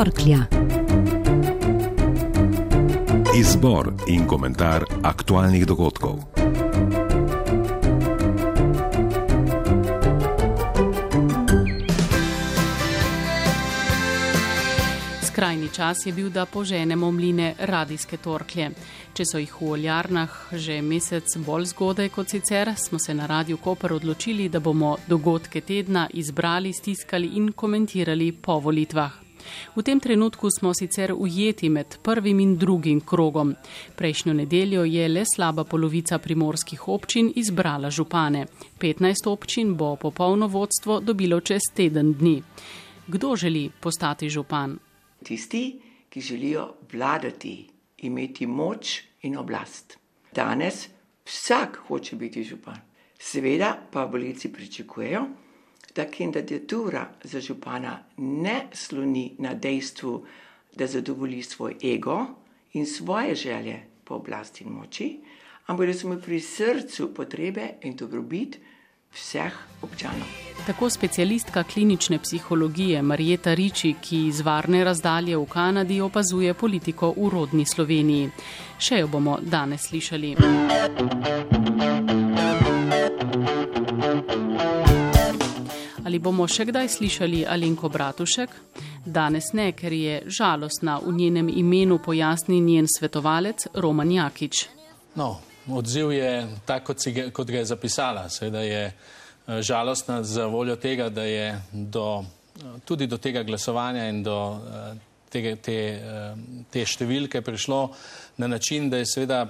torklja. Izbor in komentar aktualnih dogodkov. Skrajni čas je bil, da poženemo mline radijske torklje. Če so jih v oljarnah že mesec bolj zgodaj kot sicer, smo se na Radiu Koper odločili, da bomo dogodke tedna izbrali, stiskali in komentirali po volitvah. V tem trenutku smo sicer ujeti med prvim in drugim krogom. Prejšnjo nedeljo je le slaba polovica primorskih občin izbrala župane. 15 občin bo popolno vodstvo dobilo čez teden dni. Kdo želi postati župan? tisti, ki želijo vladati, imeti moč in oblast. Danes vsak hoče biti župan. Seveda pa volilci pričakujejo, da kandidatura za župana ne sloni na dejstvu, da zadovolji svoj ego in svoje želje po oblasti in moči, ampak da so mu pri srcu potrebe in dobrobit vseh občanov. Tako specialistka klinične psihologije Marjeta Riči, ki iz varne razdalje v Kanadi opazuje politiko v rodni Sloveniji. Še jo bomo danes slišali. Ali bomo še kdaj slišali Alenko Bratušek? Danes ne, ker je žalostna v njenem imenu pojasni njen svetovalec Roman Jakič. No, odziv je tak, kot, ga, kot ga je zapisala. Seveda je eh, žalostna za voljo tega, da je do, eh, tudi do tega glasovanja in do eh, tega, te, te številke prišlo na način, da je seveda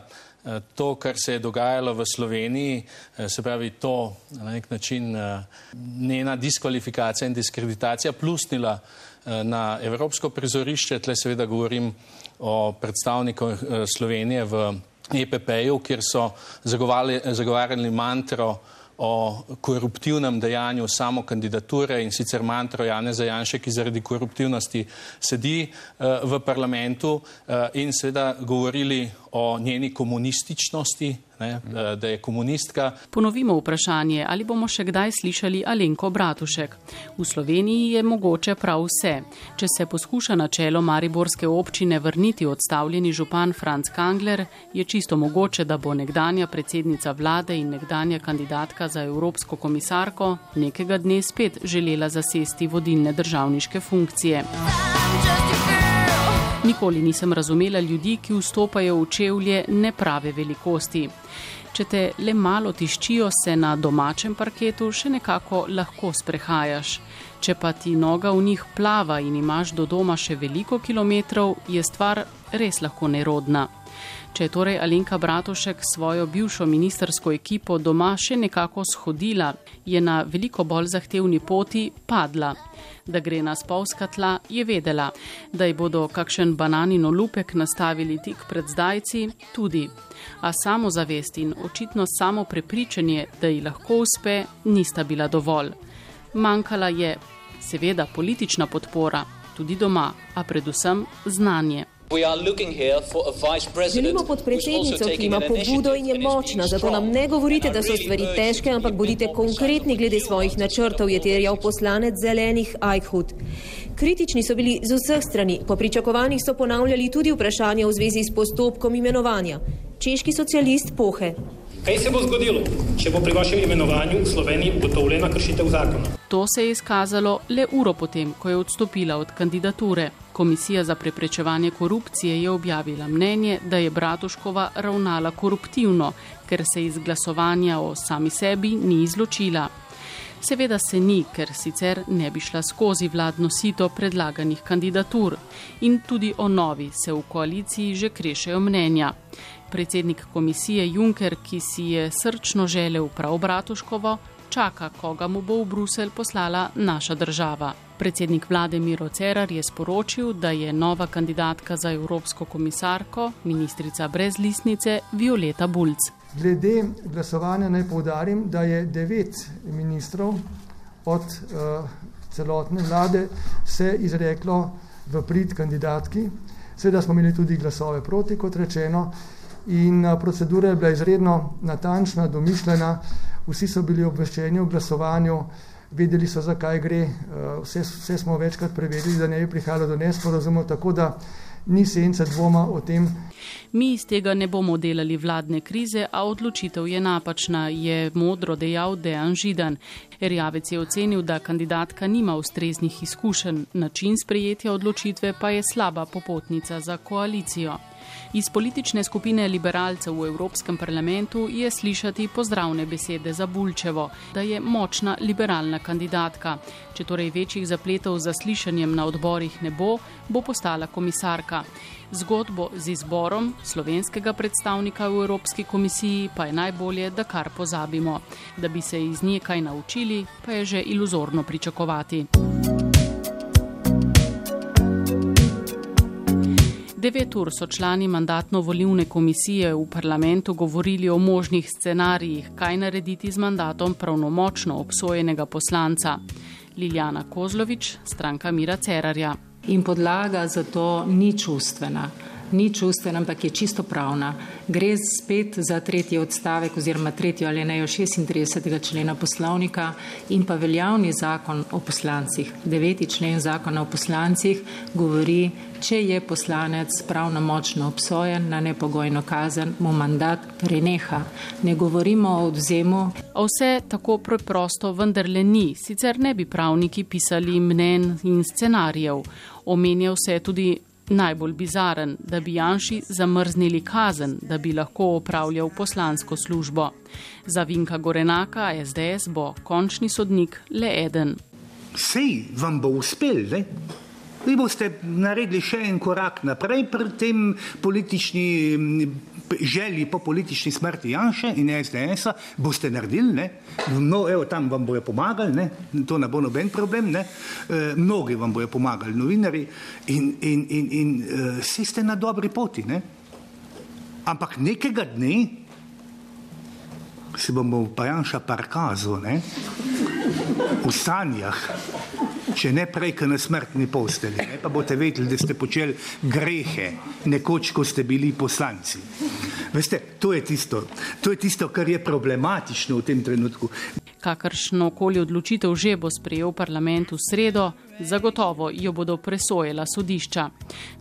to, kar se je dogajalo v Sloveniji, se pravi to na nek način njena diskvalifikacija in diskreditacija plusnila na evropsko prizorišče. Tle seveda govorim o predstavniku Slovenije v EPP-ju, kjer so zagovarjali mantro o koruptivnem dejanju samo kandidature in sicer mantro Jane Zajanše, ki zaradi koruptivnosti sedi v parlamentu in seveda govorili o njeni komunističnosti, ne, da je komunistka. Ponovimo vprašanje, ali bomo še kdaj slišali Alenko Bratušek. V Sloveniji je mogoče prav vse. Če se poskuša na čelo Mariborske občine vrniti odstavljeni župan Franz Kangler, je čisto mogoče, da bo nekdanja predsednica vlade in nekdanja kandidatka za evropsko komisarko nekega dne spet želela zasesti vodilne državniške funkcije. Nikoli nisem razumela ljudi, ki vstopajo v čevlje neprave velikosti. Če te le malo tiščijo, se na domačem parketu še nekako lahko sprehajaš. Če pa ti noga v njih plava in imaš do doma še veliko kilometrov, je stvar res lahko nerodna. Če je torej Alenka Bratošek svojo bivšo ministersko ekipo doma še nekako shodila, je na veliko bolj zahtevni poti padla. Da gre na spolska tla, je vedela, da ji bodo kakšen bananin olupek nastavili tik pred zdajci, tudi. A samozavest in očitno samo prepričanje, da ji lahko uspe, nista bila dovolj. Manjkala je, seveda, politična podpora, tudi doma, a predvsem znanje. Želimo podpredsednico, ki ima pobudo in je močna, zato nam ne govorite, da so stvari težke, ampak bodite konkretni glede svojih načrtov, je terjal poslanec zelenih Eichhut. Kritični so bili z vseh strani, po pričakovanjih so ponavljali tudi vprašanja v zvezi s postopkom imenovanja. Češki socialist Pohe. Kaj se bo zgodilo, če bo pri vašem imenovanju v Sloveniji ugotovljena kršitev zakona? To se je izkazalo le uro potem, ko je odstopila od kandidature. Komisija za preprečevanje korupcije je objavila mnenje, da je Bratuškova ravnala koruptivno, ker se iz glasovanja o sami sebi ni izločila. Seveda se ni, ker sicer ne bi šla skozi vladno sito predlaganih kandidatur. In tudi o novi se v koaliciji že krešejo mnenja predsednik komisije Juncker, ki si je srčno želel prav Bratuškovo, čaka, koga mu bo v Bruselj poslala naša država. Predsednik vlade Miro Cerar je sporočil, da je nova kandidatka za evropsko komisarko, ministrica brez listnice Violeta Bulc. Glede glasovanja naj povdarim, da je devet ministrov od uh, celotne vlade se izreklo v prid kandidatki. Seveda smo imeli tudi glasove proti, kot rečeno, in procedura je bila izredno natančna, domišljena, vsi so bili obveščeni o glasovanju, vedeli so, zakaj gre, vse, vse smo večkrat preverili, da ne bi prihajalo do nesporazumov, tako da ni sence dvoma o tem. Mi iz tega ne bomo delali vladne krize, a odločitev je napačna, je modro dejal Dejan Židan. Erjavec je ocenil, da kandidatka nima ustreznih izkušenj, način sprejetja odločitve pa je slaba popotnica za koalicijo. Iz politične skupine liberalcev v Evropskem parlamentu je slišati pozdravne besede za Bulčevo, da je močna liberalna kandidatka. Če torej večjih zapletov z zaslišanjem na odborih ne bo, bo postala komisarka. Zgodbo z izborom slovenskega predstavnika v Evropski komisiji pa je najbolje, da kar pozabimo. Da bi se iz nje kaj naučili, pa je že iluzorno pričakovati. Devet ur so člani mandatno-volivne komisije v parlamentu govorili o možnih scenarijih, kaj narediti z mandatom pravnomočno obsojenega poslanca. Liljana Kozlovič, stranka Mira Cerarja. In podlaga za to ni čustvena ni čustvena, ampak je čisto pravna. Gre spet za tretji odstavek oziroma tretjo alinejo 36. člena poslovnika in pa veljavni zakon o poslancih. Deveti člen zakona o poslancih govori, če je poslanec pravno močno obsojen na nepogojno kazen, mu mandat preneha. Ne govorimo o odzemu. Vse tako preprosto vendarle ni, sicer ne bi pravniki pisali mnen in scenarijev. Omenjal se je tudi najbolj bizaren, da bi Janši zamrznili kazen, da bi lahko opravljal poslansko službo. Za Vinka Gorenaka SDS bo končni sodnik le eden. Sej vam bo uspel, ne? Vi boste naredili še en korak naprej pri tem politični želji po politični smrti Janša in SDS-a, boste naredili, ne? No, evo, tam vam bojo pomagali, ne? To ne bo noben problem, ne? E, mnogi vam bojo pomagali, novinari in, in, in, in e, vsi ste na dobri poti, ne? Ampak nekega dne si bomo pa Janša parkazil, ne? V sanjah če ne prej, na smrtni posteli, ne, pa boste vedeli, da ste počeli grehe, nekoč, ko ste bili poslanci. Veste, to je tisto, to je tisto kar je problematično v tem trenutku. Kakršno koli odločitev že bo sprejel parlament v sredo, zagotovo jo bodo presojala sodišča.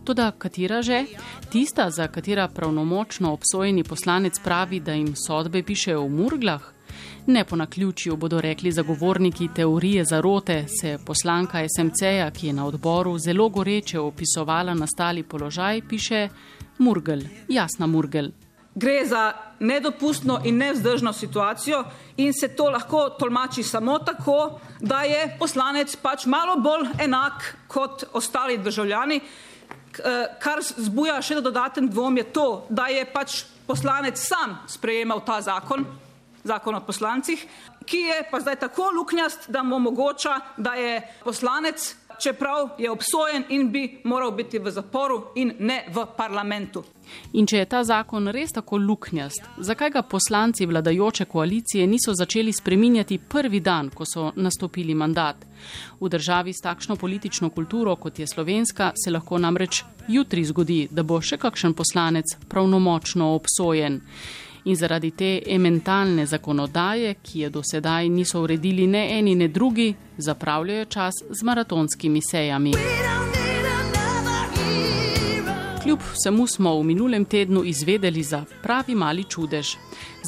Toda katera že? Tista, za katera pravnomočno obsojeni poslanec pravi, da jim sodbe pišejo v murglah? Ne po naključju bodo rekli zagovorniki teorije zarote, se poslanka SMC-ja, ki je na odboru zelo goreče opisovala nastali položaj, piše Murgel, jasna Murgel. Gre za nedopustno in nevzdržno situacijo in se to lahko tolmači samo tako, da je poslanec pač malo bolj enak kot ostali državljani. Kar zbuja še dodaten dvom je to, da je pač poslanec sam sprejemal ta zakon, zakon o poslancih, ki je pa zdaj tako luknjast, da mu omogoča, da je poslanec, čeprav je obsojen in bi moral biti v zaporu in ne v parlamentu. In če je ta zakon res tako luknjast, zakaj ga poslanci vladajoče koalicije niso začeli spreminjati prvi dan, ko so nastopili mandat? V državi s takšno politično kulturo, kot je slovenska, se lahko namreč jutri zgodi, da bo še kakšen poslanec pravnomočno obsojen in zaradi te ementalne zakonodaje, ki je do sedaj niso uredili ne eni ne drugi, zapravljajo čas z maratonskimi sejami. Kljub vsemu smo v minulem tednu izvedeli za pravi mali čudež.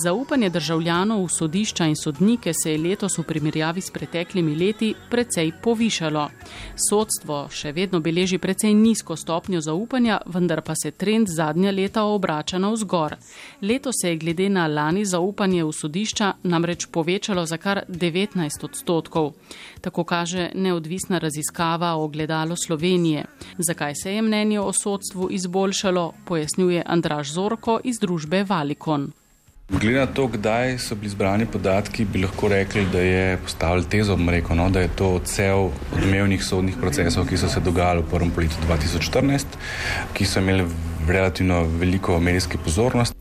Zaupanje državljanov v sodišča in sodnike se je letos v primerjavi s preteklimi leti precej povišalo. Sodstvo še vedno beleži precej nizko stopnjo zaupanja, vendar pa se trend zadnja leta obrača na vzgor. Leto se je glede na lani zaupanje v sodišča namreč povečalo za kar 19 odstotkov. Tako kaže neodvisna raziskava o gledalo Slovenije. Zakaj se je mnenje o sodstvu izboljšalo, pojasnjuje Andraž Zorko iz družbe Valikon. Glede na to, kdaj so bili zbrani podatki, bi lahko rekli, da je postavil tezo, rekel, no, da je to cel odmevnih sodnih procesov, ki so se dogajali v prvem poletju 2014, ki so imeli relativno veliko medijske pozornosti.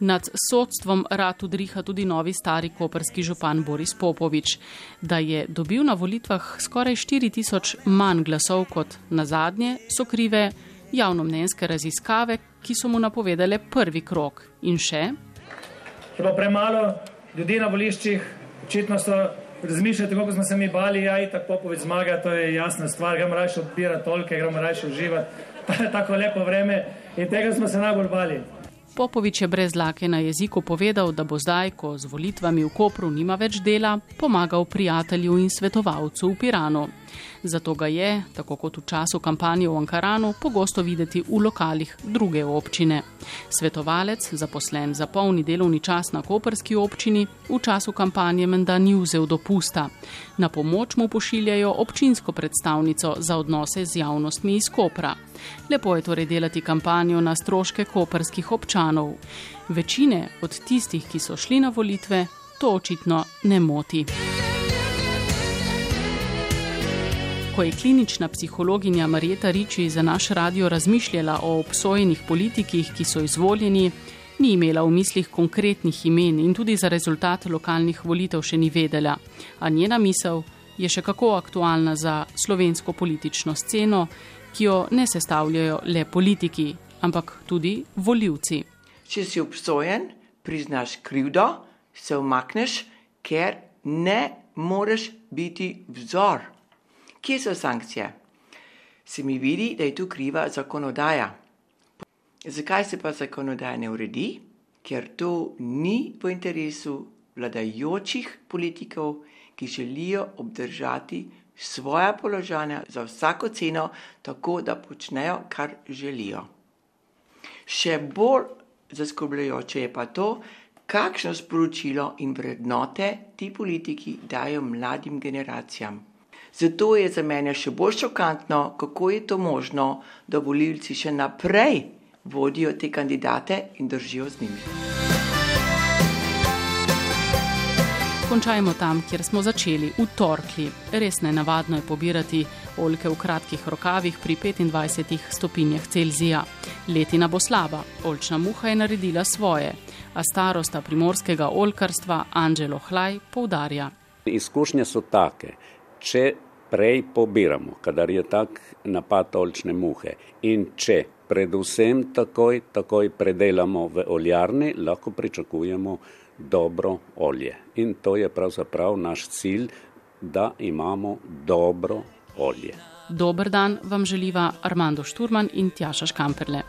Nad sodstvom rad udriha tudi novi stari koperski župan Boris Popovič. Da je dobil na volitvah skoraj 4000 manj glasov kot na zadnje, so krive javnomnenjske raziskave, ki so mu napovedale prvi krok. In še, je pa premalo ljudi na voliščih, očitno so razmišljate, kako smo se mi bali, ja, tako popovič zmaga, to je jasna stvar, gremo raje odpirati tolke, gremo raje uživati, pa je tako lepo vreme in tega smo se najbolj bali. Popovič je brez lake na jeziku povedal, da bo zdaj, ko z volitvami v Kopru nima več dela, pomagal prijatelju in svetovalcu v Piranu. Zato ga je, tako kot v času kampanje v Ankaranu, pogosto videti v lokalih druge občine. Svetovalec, zaposlen za polni delovni čas na koperski občini, v času kampanje menda ni vzel dopusta. Na pomoč mu pošiljajo občinsko predstavnico za odnose z javnostmi iz Kopra. Lepo je torej delati kampanjo na stroške koperskih občanov. Večine od tistih, ki so šli na volitve, to očitno ne moti. Ko je klinična psihologinja Marjeta Riči za naš radio razmišljala o obsojenih politikih, ki so izvoljeni, ni imela v mislih konkretnih imen in tudi za rezultat lokalnih volitev še ni vedela. A njena misel je še kako aktualna za slovensko politično sceno, ki jo ne sestavljajo le politiki, ampak tudi voljivci. Če si obsojen, priznaš krivdo, se umakneš, ker ne moreš biti vzor. Kje so sankcije? Se mi vidi, da je tu kriva zakonodaja. Zakaj se pa zakonodaja ne uredi? Ker to ni po interesu vladajočih politikov, ki želijo obdržati svoja položanja za vsako ceno, tako da počnejo, kar želijo. Še bolj zaskrbljujoče je pa to, kakšno sporočilo in vrednote ti politiki dajo mladim generacijam. Zato je za mene še bolj šokantno, kako je to možno, da volilci še naprej vodijo te kandidate in držijo z njimi. Končajmo tam, kjer smo začeli, v torkli. Res ne navadno je pobirati oljke v kratkih rokavih pri 25 stopinjah Celzija. Letina bo slaba, oljčna muha je naredila svoje, a starosta primorskega oljkarstva Angelo Hlaj poudarja. Izkušnje so take, če prej pobiramo, kadar je tak napad olčne muhe in če predvsem takoj, takoj predelamo v oljarni, lahko pričakujemo dobro olje. In to je pravzaprav naš cilj, da imamo dobro olje. Dober dan vam želiva Armando Šturman in Tjaša Škamperle.